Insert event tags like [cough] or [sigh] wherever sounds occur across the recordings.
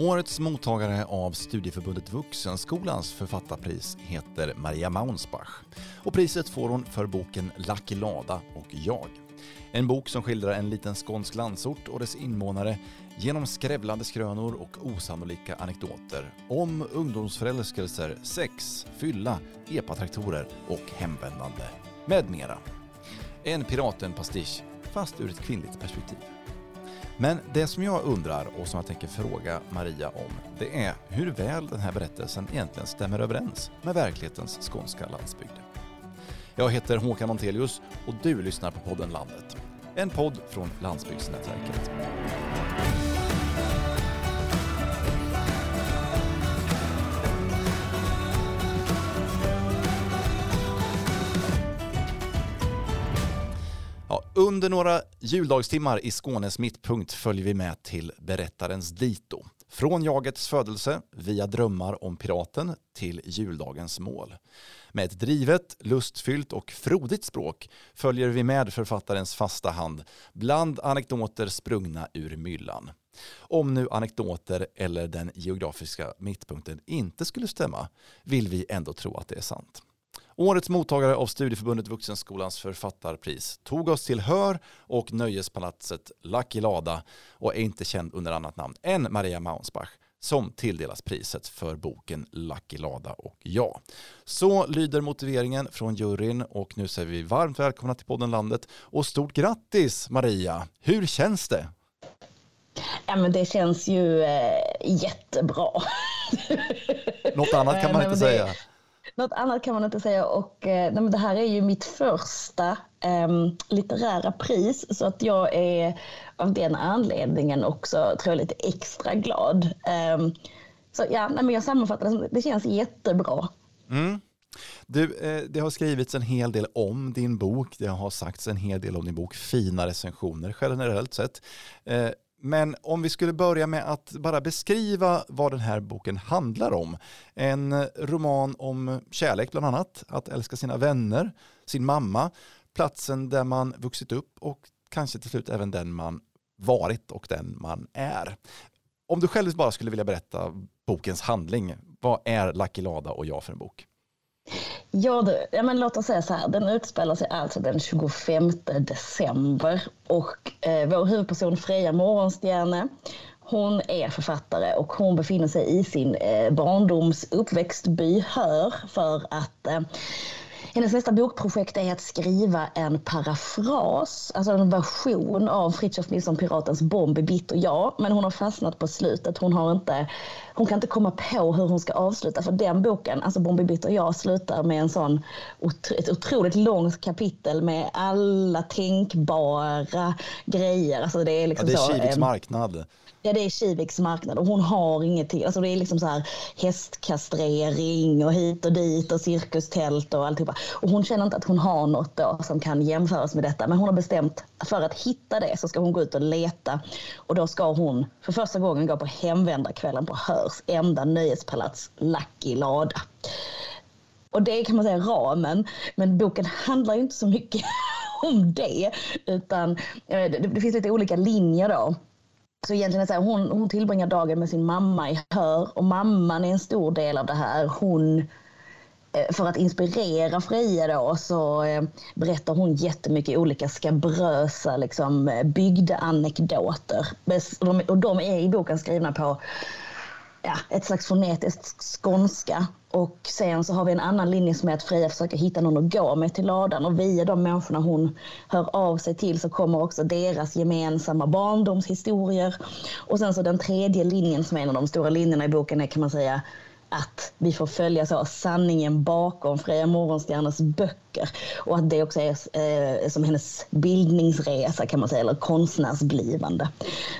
Årets mottagare av Studieförbundet Vuxenskolans författarpris heter Maria Maunsbach. Och priset får hon för boken Lucky Lada och jag. En bok som skildrar en liten skånsk landsort och dess invånare genom skrävlande skrönor och osannolika anekdoter om ungdomsförälskelser, sex, fylla, epatraktorer och hemvändande med mera. En Piraten-pastisch, fast ur ett kvinnligt perspektiv. Men det som jag undrar och som jag tänker fråga Maria om, det är hur väl den här berättelsen egentligen stämmer överens med verklighetens skånska landsbygd. Jag heter Håkan Montelius och du lyssnar på podden Landet. En podd från Landsbygdsnätverket. Under några juldagstimmar i Skånes mittpunkt följer vi med till berättarens dito. Från jagets födelse, via drömmar om piraten, till juldagens mål. Med ett drivet, lustfyllt och frodigt språk följer vi med författarens fasta hand bland anekdoter sprungna ur myllan. Om nu anekdoter eller den geografiska mittpunkten inte skulle stämma vill vi ändå tro att det är sant. Årets mottagare av Studieförbundet Vuxenskolans författarpris tog oss till Hör och nöjespalatset Lucky Lada och är inte känd under annat namn än Maria Maunsbach som tilldelas priset för boken Lucky Lada och jag. Så lyder motiveringen från juryn och nu säger vi varmt välkomna till podden Landet och stort grattis Maria! Hur känns det? Ja men det känns ju eh, jättebra. Något annat kan man inte [laughs] säga. Något annat kan man inte säga och eh, nej, men det här är ju mitt första eh, litterära pris så att jag är av den anledningen också tror jag lite extra glad. Eh, så ja, nej, men jag sammanfattar det, det känns jättebra. Mm. Du, eh, det har skrivits en hel del om din bok, det har sagts en hel del om din bok, fina recensioner generellt sett. Eh, men om vi skulle börja med att bara beskriva vad den här boken handlar om. En roman om kärlek bland annat, att älska sina vänner, sin mamma, platsen där man vuxit upp och kanske till slut även den man varit och den man är. Om du själv bara skulle vilja berätta bokens handling, vad är Lucky Lada och jag för en bok? Ja, du, ja men låt oss säga så här. Den utspelar sig alltså den 25 december och eh, vår huvudperson Freja Morgonstjärne hon är författare och hon befinner sig i sin eh, barndoms uppväxtby Hör för att eh, hennes nästa bokprojekt är att skriva en parafras, alltså en version av Fritiof Nilsson Piratens Bomb i Bitt och jag. Men hon har fastnat på slutet. Hon, har inte, hon kan inte komma på hur hon ska avsluta. För den boken, alltså Bomb i Bitt och jag, slutar med en sån, ett otroligt långt kapitel med alla tänkbara grejer. Alltså det är liksom ja, det är Kiviks eh, marknad. Ja, det är Kiviks marknad och hon har ingenting. Alltså det är liksom så här hästkastrering och hit och dit och cirkustält och alltihopa. Och hon känner inte att hon har något då som kan jämföras med detta. Men hon har bestämt för att hitta det så ska hon gå ut och leta. Och då ska hon för första gången gå på hemvändarkvällen på Hörs enda nöjespalats Lucky Lada. Och det kan man säga ramen. Men boken handlar ju inte så mycket [laughs] om det. Utan eh, det finns lite olika linjer då. Så egentligen är så här, hon, hon tillbringar dagen med sin mamma i Hör och mamman är en stor del av det här. Hon, eh, för att inspirera Freja då så eh, berättar hon jättemycket olika skabrösa liksom, bygdeanekdoter. Och de är i boken skrivna på ja, ett slags fonetiskt skånska. Och sen så har vi en annan linje som är att Freja försöker hitta någon att gå med till ladan och via de människorna hon hör av sig till så kommer också deras gemensamma barndomshistorier. Och sen så den tredje linjen som är en av de stora linjerna i boken är kan man säga att vi får följa så, sanningen bakom Freja Morgonstjärnas böcker och att det också är eh, som hennes bildningsresa kan man säga, eller konstnärsblivande.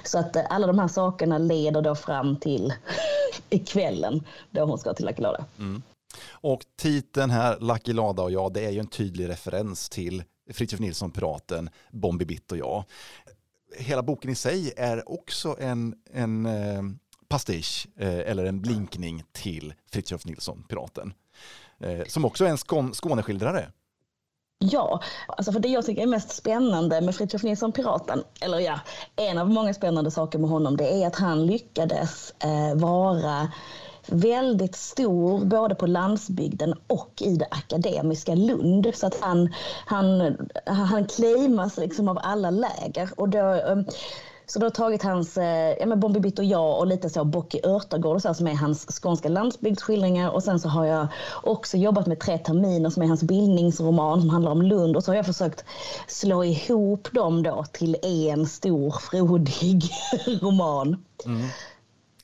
Så att eh, alla de här sakerna leder då fram till [laughs] i kvällen då hon ska till Lucky Lada. Mm. Och titeln här, Lucky Lada och jag, det är ju en tydlig referens till Fritiof Nilsson, Piraten, Bombi Bitt och jag. Hela boken i sig är också en, en eh, pastisch eh, eller en blinkning till Fritiof Nilsson, Piraten. Eh, som också är en Skåneskildrare. Ja, alltså för det jag tycker är mest spännande med Fritiof Nilsson Piraten, eller ja, en av många spännande saker med honom, det är att han lyckades eh, vara väldigt stor både på landsbygden och i det akademiska Lund. Så att han, han, han claimas liksom av alla läger. Och då, eh, så då har tagit hans eh, ja, men Bombi Bitt och jag och lite så Bocke Örtagård och så som är hans skånska landsbygdsskildringar. Och sen så har jag också jobbat med Tre terminer som är hans bildningsroman som handlar om Lund. Och så har jag försökt slå ihop dem då till en stor frodig [laughs] roman. Mm.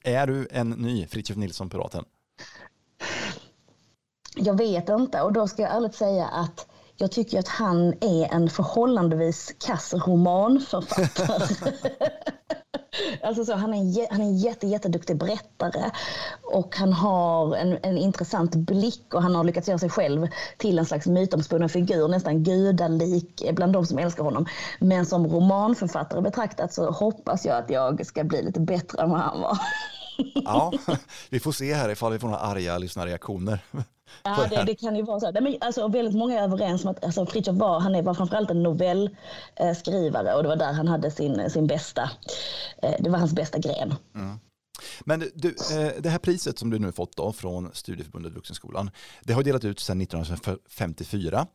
Är du en ny Fritiof Nilsson-piraten? Jag vet inte och då ska jag ärligt säga att jag tycker att han är en förhållandevis kass romanförfattare. [laughs] alltså så, han, är en, han är en jätte, jätteduktig berättare och han har en, en intressant blick och han har lyckats göra sig själv till en slags mytomspunnen figur, nästan gudalik bland de som älskar honom. Men som romanförfattare betraktat så hoppas jag att jag ska bli lite bättre än vad han var. ja, [laughs] vi får se här ifall vi får några arga lyssnarreaktioner. Ja, det, det, kan ju vara så. Men, alltså, väldigt många är överens om att alltså, Fritiof var, han var framförallt en novellskrivare och det var där han hade sin, sin bästa, eh, det var hans bästa gren. Mm. Men du, eh, det här priset som du nu fått då från Studieförbundet Vuxenskolan, det har delat ut sedan 1954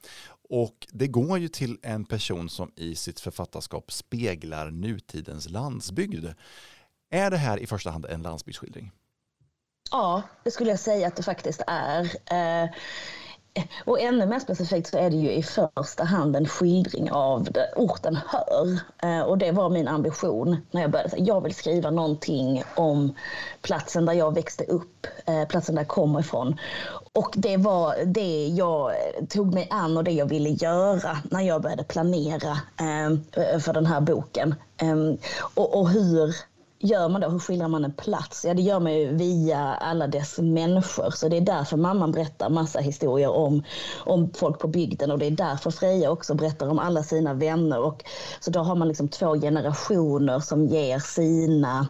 och det går ju till en person som i sitt författarskap speglar nutidens landsbygd. Är det här i första hand en landsbygdsskildring? Ja, det skulle jag säga att det faktiskt är. Eh, och ännu mer specifikt så är det ju i första hand en skildring av det orten Hör. Eh, och det var min ambition när jag började. Jag vill skriva någonting om platsen där jag växte upp, eh, platsen där jag kommer ifrån. Och det var det jag tog mig an och det jag ville göra när jag började planera eh, för den här boken. Eh, och hur gör man då? Hur skildrar man en plats? Ja, det gör man ju via alla dess människor. Så det är därför mamman berättar massa historier om, om folk på bygden och det är därför Freja också berättar om alla sina vänner. Och, så då har man liksom två generationer som ger sina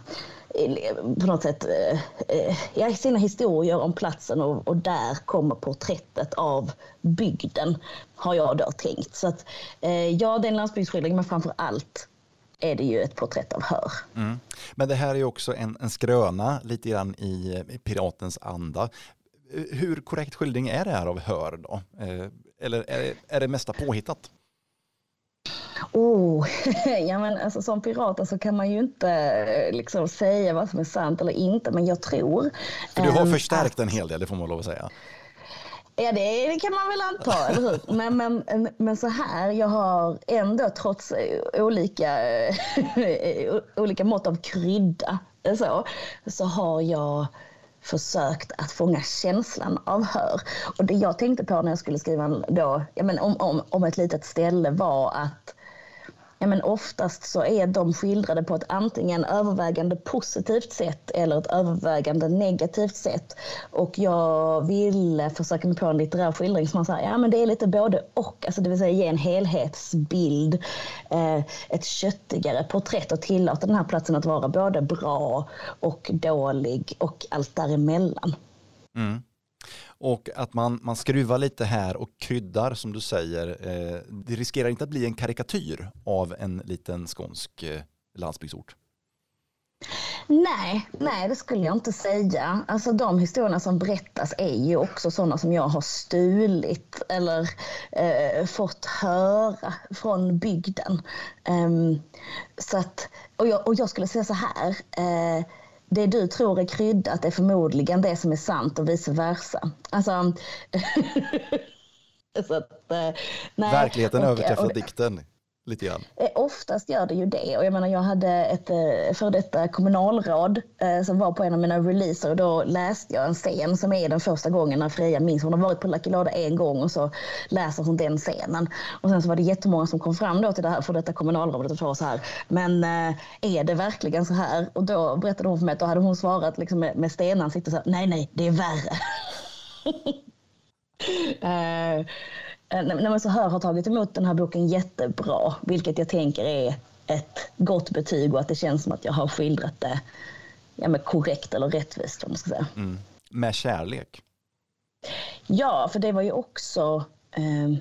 eh, på något sätt eh, eh, ja, sina historier om platsen och, och, där kommer porträttet av bygden, har jag då tänkt. Så att, ja, det är en landsbygdsskildring, men framför allt är det ju ett porträtt av Hör. Mm. Men det här är också en, en skröna lite grann i, i piratens anda. Hur korrekt skildring är det här av Hör då? Eh, eller är, är det mesta påhittat? Oh, [laughs] ja men alltså som pirat så kan man ju inte eh, liksom säga vad som är sant eller inte, men jag tror... För du har ehm, förstärkt en hel del, det får man lov att säga. Ja, det, det, kan man väl anta, eller hur? Men, men, men så här, jag har ändå trots olika, [laughs] olika mått av krydda så, så har jag försökt att fånga känslan av hör. Och det jag tänkte på när jag skulle skriva då, ja, men om, om, om ett litet ställe var att ja, men oftast så är de skildrade på ett antingen övervägande positivt sätt eller ett övervägande negativt sätt. Och jag ville försöka mig på en litterär skildring som man säger, ja men det är lite både och, alltså det vill säga ge en helhetsbild, eh, ett köttigare porträtt och tillåta den här platsen att vara både bra och dålig och allt däremellan. Mm. Och att man, man skruvar lite här och kryddar som du säger. Eh, det riskerar inte att bli en karikatyr av en liten skånsk eh, landsbygdsort. Nej, nej, det skulle jag inte säga. Alltså de historierna som berättas är ju också sådana som jag har stulit eller eh, fått höra från bygden. Um, så att, och, jag, och jag skulle säga så här. Eh, det du tror är kryddat är förmodligen det som är sant och vice versa. Alltså, [laughs] att, eh. Verkligheten överträffar dikten lite grann? Eh, oftast gör det ju det. Och jag menar, jag hade ett eh, före för detta kommunalråd eh, som var på en av mina releaser och då läste jag en scen som är den första gången när Freja minns. Hon har varit på Lucky Lada en gång och så läser hon den scenen. Och sen så var det jättemånga som kom fram då till det här för detta kommunalrådet och sa så här. Men eh, är det verkligen så här? Och då berättade hon för mig att då hade hon svarat liksom med, med stenansikte så här. Nej, nej, det är värre. uh, [laughs] Eh, när man så hör har tagit emot den här boken jättebra, vilket jag tänker är ett gott betyg och att det känns som att jag har skildrat det ja, med korrekt eller rättvist. Om man ska säga. Mm. Med kärlek? Ja, för det var ju också... Eh,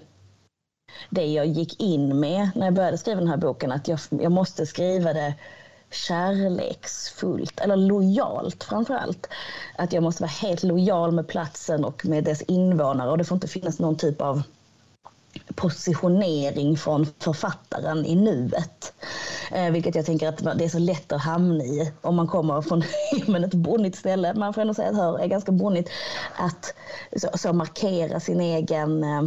det jag gick in med när jag började skriva den här boken, att jag, jag måste skriva det kärleksfullt, eller lojalt framför allt. Att jag måste vara helt lojal med platsen och med dess invånare och det får inte finnas någon typ av positionering från författaren i nuet. Eh, vilket jag tänker att det är så lätt att hamna i om man kommer från [laughs] men ett bonnigt ställe. Man får ändå säga att Hör är ganska bonnigt. Att så, så markera sin egen eh,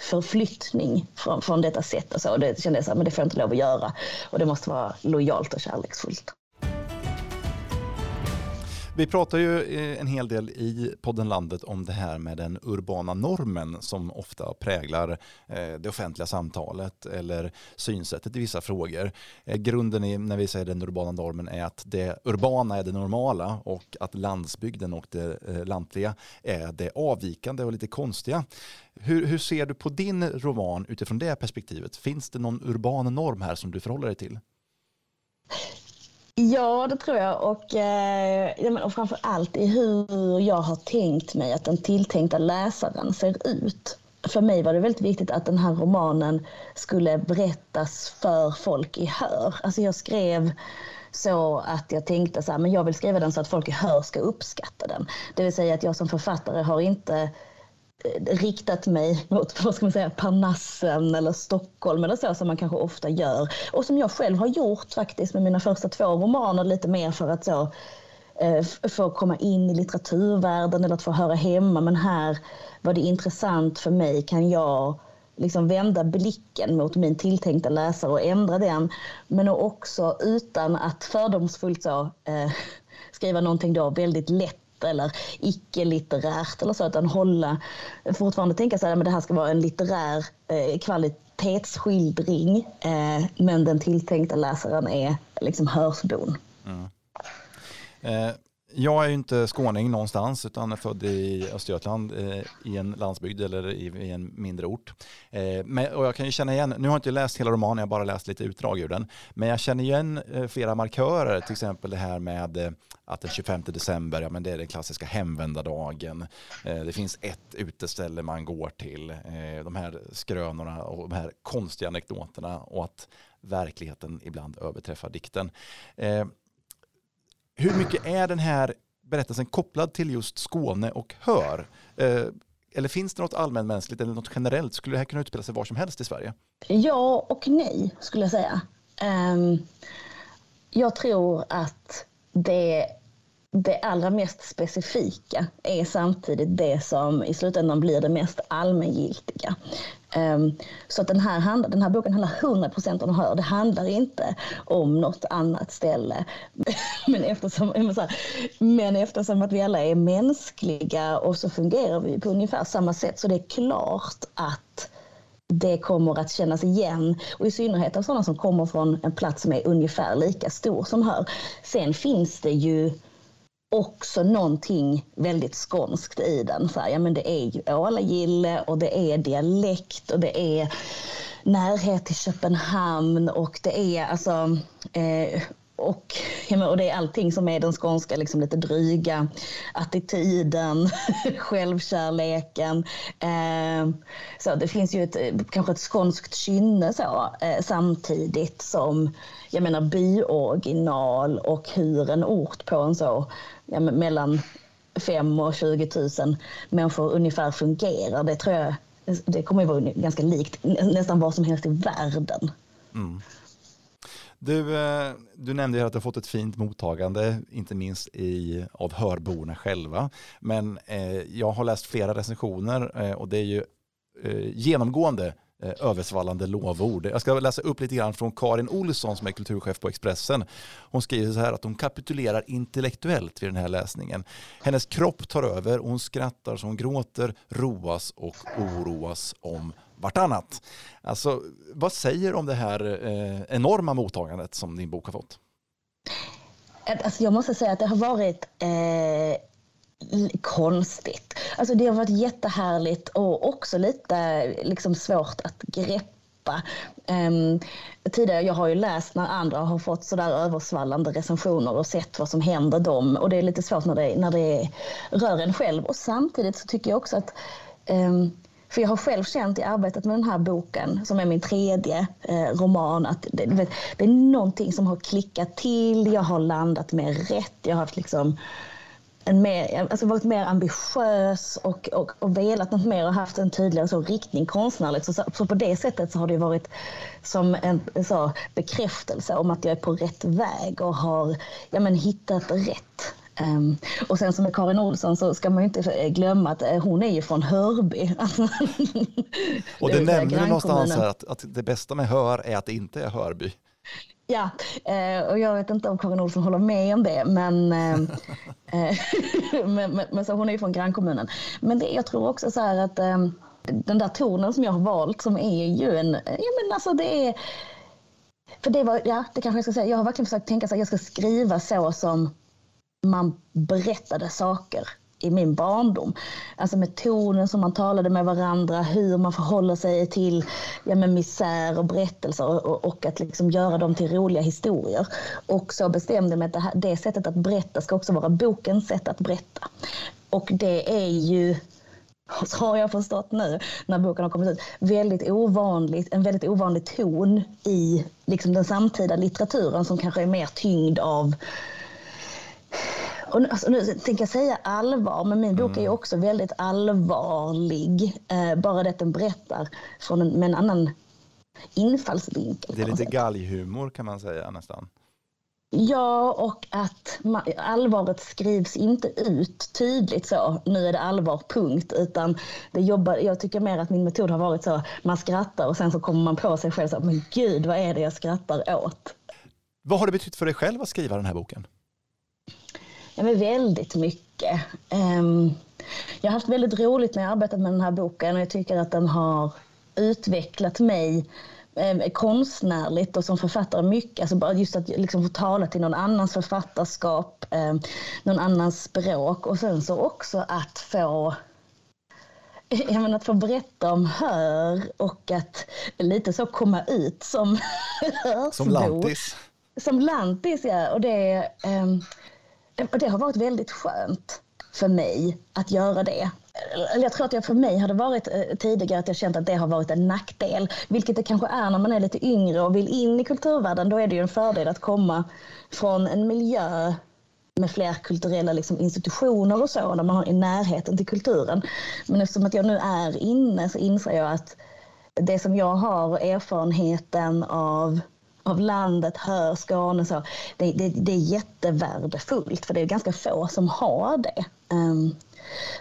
förflyttning från, från detta sätt. Alltså, och så. Det kände jag så här, men det får jag inte lov att göra. Och det måste vara lojalt och kärleksfullt. Vi pratar ju eh, en hel del i podden Landet om det här med den urbana normen som ofta präglar eh, det offentliga samtalet eller synsättet i vissa frågor. Eh, grunden i, när vi säger den urbana normen är att det urbana är det normala och att landsbygden och det lantliga är det avvikande och lite konstiga. Hur, hur ser du på din roman utifrån det perspektivet? Finns det någon urban norm här som du förhåller dig till? Ja, det tror jag. Och, eh, och framför allt i hur jag har tänkt mig att den tilltänkta läsaren ser ut. För mig var det väldigt viktigt att den här romanen skulle berättas för folk i hör. Alltså jag skrev så att jag tänkte så här, men jag vill skriva den så att folk i hör ska uppskatta den. Det vill säga att jag som författare har inte riktat mig [laughs] mot vad ska man säga, Parnassen eller Stockholm eller så som man kanske ofta gör. Och som jag själv har gjort faktiskt med mina första två romaner lite mer för att så eh, få komma in i litteraturvärlden eller att få höra hemma. Men här var det intressant för mig. Kan jag liksom vända blicken mot min tilltänkta läsare och ändra den. Men också utan att fördomsfullt så, eh, [laughs] skriva någonting då väldigt lätt eller icke-litterärt eller så, utan hålla, fortfarande tänka sig att det här ska vara en litterär eh, kvalitetsskildring, eh, men den tilltänkta läsaren är liksom hörsbon. Mm. Eh, jag är ju inte skåning någonstans utan är född i Östergötland eh, i en landsbygd eller i, i en mindre ort. Eh, men, och jag kan ju känna igen, nu har jag inte läst hela romanen, jag har bara läst lite utdrag ur den, men jag känner igen eh, flera markörer, till exempel det här med eh, att den 25 december, ja men det är den klassiska hemvändardagen. Eh, det finns ett uteställe man går till, eh, de här skrönorna och de här konstiga anekdoterna och att verkligheten ibland överträffar dikten. Eh, hur mycket är den här berättelsen kopplad till just Skåne och Hör? Eh, eller finns det något allmänmänskligt eller något generellt? Skulle det här kunna utspela sig var som helst i Sverige? Ja och nej skulle jag säga. Ehm, jag tror att det, det allra mest specifika är samtidigt det som i slutändan blir det mest allmängiltiga. Ehm, så att den här, den här boken handlar 100% om hör. Det handlar inte om något annat ställe. [laughs] men, eftersom, men eftersom att vi alla är mänskliga och så fungerar vi på ungefär samma sätt så det är klart att det kommer att kännas igen. Och i synnerhet av sådana som kommer från en plats som är ungefär lika stor som hör. Sen finns det ju också någonting väldigt skånskt i den. Så här, ja, men det är ju ålagille och det är dialekt och det är närhet till Köpenhamn och det är alltså eh, och, och det är allting som är den skånska liksom lite dryga attityden, [laughs] självkärleken. Eh, så det finns ju ett, kanske ett skånskt kynne så, eh, samtidigt som jag menar byoriginal och hur en ort på en så ja, mellan 5 och 20 000 människor ungefär fungerar. Det tror jag det kommer att vara ganska likt nästan vad som helst i världen. Mm. Du, eh, du nämnde att du har fått ett fint mottagande, inte minst i, av hörborna själva. Men eh, jag har läst flera recensioner eh, och det är ju eh, genomgående Eh, översvallande lovord. Jag ska läsa upp lite grann från Karin Olsson som är kulturchef på Expressen. Hon skriver så här att hon kapitulerar intellektuellt vid den här läsningen. Hennes kropp tar över och hon skrattar så hon gråter, roas och oroas om vartannat. Alltså, vad säger du om det här eh, enorma mottagandet som din bok har fått? Alltså jag måste säga att det har varit eh konstigt. Alltså det har varit jättehärligt och också lite liksom svårt att greppa. Um, tidigare, jag har ju läst när andra har fått sådär översvallande recensioner och sett vad som händer dem och det är lite svårt när det, när det rör en själv. Och samtidigt så tycker jag också att um, För jag har själv känt i arbetet med den här boken, som är min tredje eh, roman, att det, vet, det är någonting som har klickat till. Jag har landat mer rätt. Jag har haft liksom en mer, alltså varit mer ambitiös och, och, och velat något mer och haft en tydligare så riktning konstnärligt. Så, så på det sättet så har det varit som en så, bekräftelse om att jag är på rätt väg och har ja, men, hittat rätt. Um, och sen som med Karin Olsson så ska man ju inte glömma att uh, hon är ju från Hörby. [laughs] och det, nämner du någonstans här att, att det bästa med Hör är att det inte är Hörby. Ja, eh, och jag vet inte om Karin Olsson håller med om det, men, [laughs] eh, eh [laughs] men, men, men, så hon är ju från grannkommunen. Men det, jag tror också så här att den där tonen som jag har valt som är ju en, ja men alltså det är, för det var, ja det kanske jag ska säga, jag har verkligen försökt tänka så att jag ska skriva så som man berättade saker i min barndom. Alltså med tonen som man talade med varandra, hur man förhåller sig till ja, med misär och berättelser och, och att liksom göra dem till roliga historier. Och så bestämde jag mig att det, här, det sättet att berätta ska också vara bokens sätt att berätta. Och det är ju så har jag förstått nu när boken har kommit ut, väldigt ovanligt, en väldigt ovanlig ton i liksom den samtida litteraturen som kanske är mer tyngd av och nu, alltså, nu tänker jag säga allvar, men min bok mm. är också väldigt allvarlig. Eh, bara det att den berättar från en, med en annan infallsvinkel. Det är lite galghumor kan man säga nästan. Ja, och att man, allvaret skrivs inte ut tydligt så, nu är det allvar, punkt. Utan det jobbar, jag tycker mer att min metod har varit så, man skrattar och sen så kommer man på sig själv så, men gud, vad är det jag skrattar åt? Vad har det betytt för dig själv att skriva den här boken? Ja, men väldigt mycket. Um, jag har haft väldigt roligt när jag arbetat med den här boken och jag tycker att den har utvecklat mig eh, konstnärligt och som författare mycket. Alltså bara just att liksom få tala till någon annans författarskap, eh, någon annans språk och sen så också att få [laughs] jag menar, att få berätta om hör och att lite så komma ut som hörsbo. [laughs] Som lantis. Som lantis, ja. Och det, Eh, och det har varit väldigt skönt för mig att göra det. Jag tror att jag för mig hade varit eh, tidigare att jag känt att det har varit en nackdel, vilket det kanske är när man är lite yngre och vill in i kulturvärlden. Då är det ju en fördel att komma från en miljö med fler kulturella liksom, institutioner och så, där man har i närheten till kulturen. Men eftersom att jag nu är inne så inser jag att det som jag har erfarenheten av av landet, hör Skåne så. Det, det, det, är jättevärdefullt för det är ganska få som har det. Um,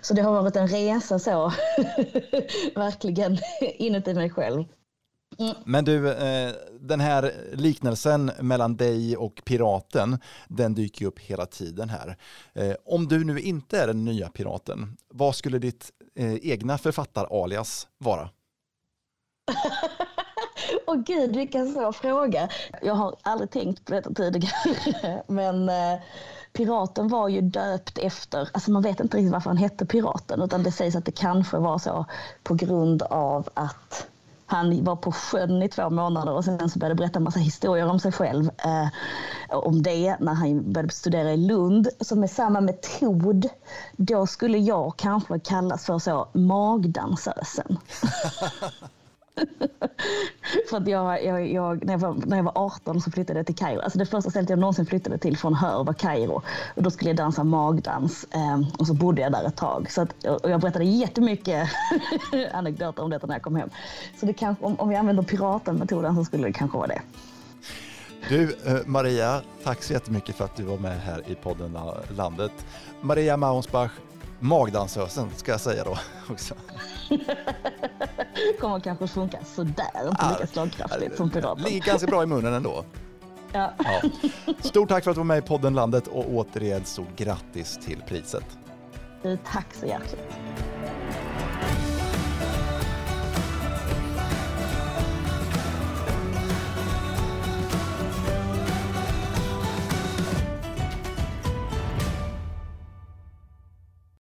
så det har varit en resa så, [laughs] verkligen inuti mig själv. Mm. Men du, eh, den här liknelsen mellan dig och piraten, den dyker upp hela tiden här. Eh, om du nu inte är den nya piraten, vad skulle ditt eh, egna författar-alias vara? [laughs] Åh oh, gud, vilken svår fråga. Jag har aldrig tänkt på detta tidigare. [laughs] Men eh, Piraten var ju döpt efter, alltså man vet inte riktigt varför han hette Piraten, utan det sägs att det kanske var så på grund av att han var på sjön i två månader och sen så började berätta en massa historier om sig själv. Eh, om det när han började studera i Lund. Så med samma metod, då skulle jag kanske kallas för så magdansösen. [laughs] för att jag, jag, jag, när, jag var, när jag var 18 så flyttade jag till Kairo. Alltså det första stället jag någonsin flyttade till från Hör var Kairo. Och då skulle jag dansa magdans eh, och så bodde jag där ett tag. Så att, och jag berättade jättemycket [laughs] anekdoter om detta när jag kom hem. Så det kanske, om, om vi använder piraten-metoden så skulle det kanske vara det. Du, eh, Maria, tack så jättemycket för att du var med här i podden Landet. Maria Maunsbach, magdansösen ska jag säga då också. [laughs] kommer kanske funka sådär, inte lika slagkraftigt som piraten. Ligger ganska bra i munnen ändå. [laughs] Ja. ja. Stort tack för att du var med i podden Landet och återigen så grattis till priset. Tack så hjärtligt.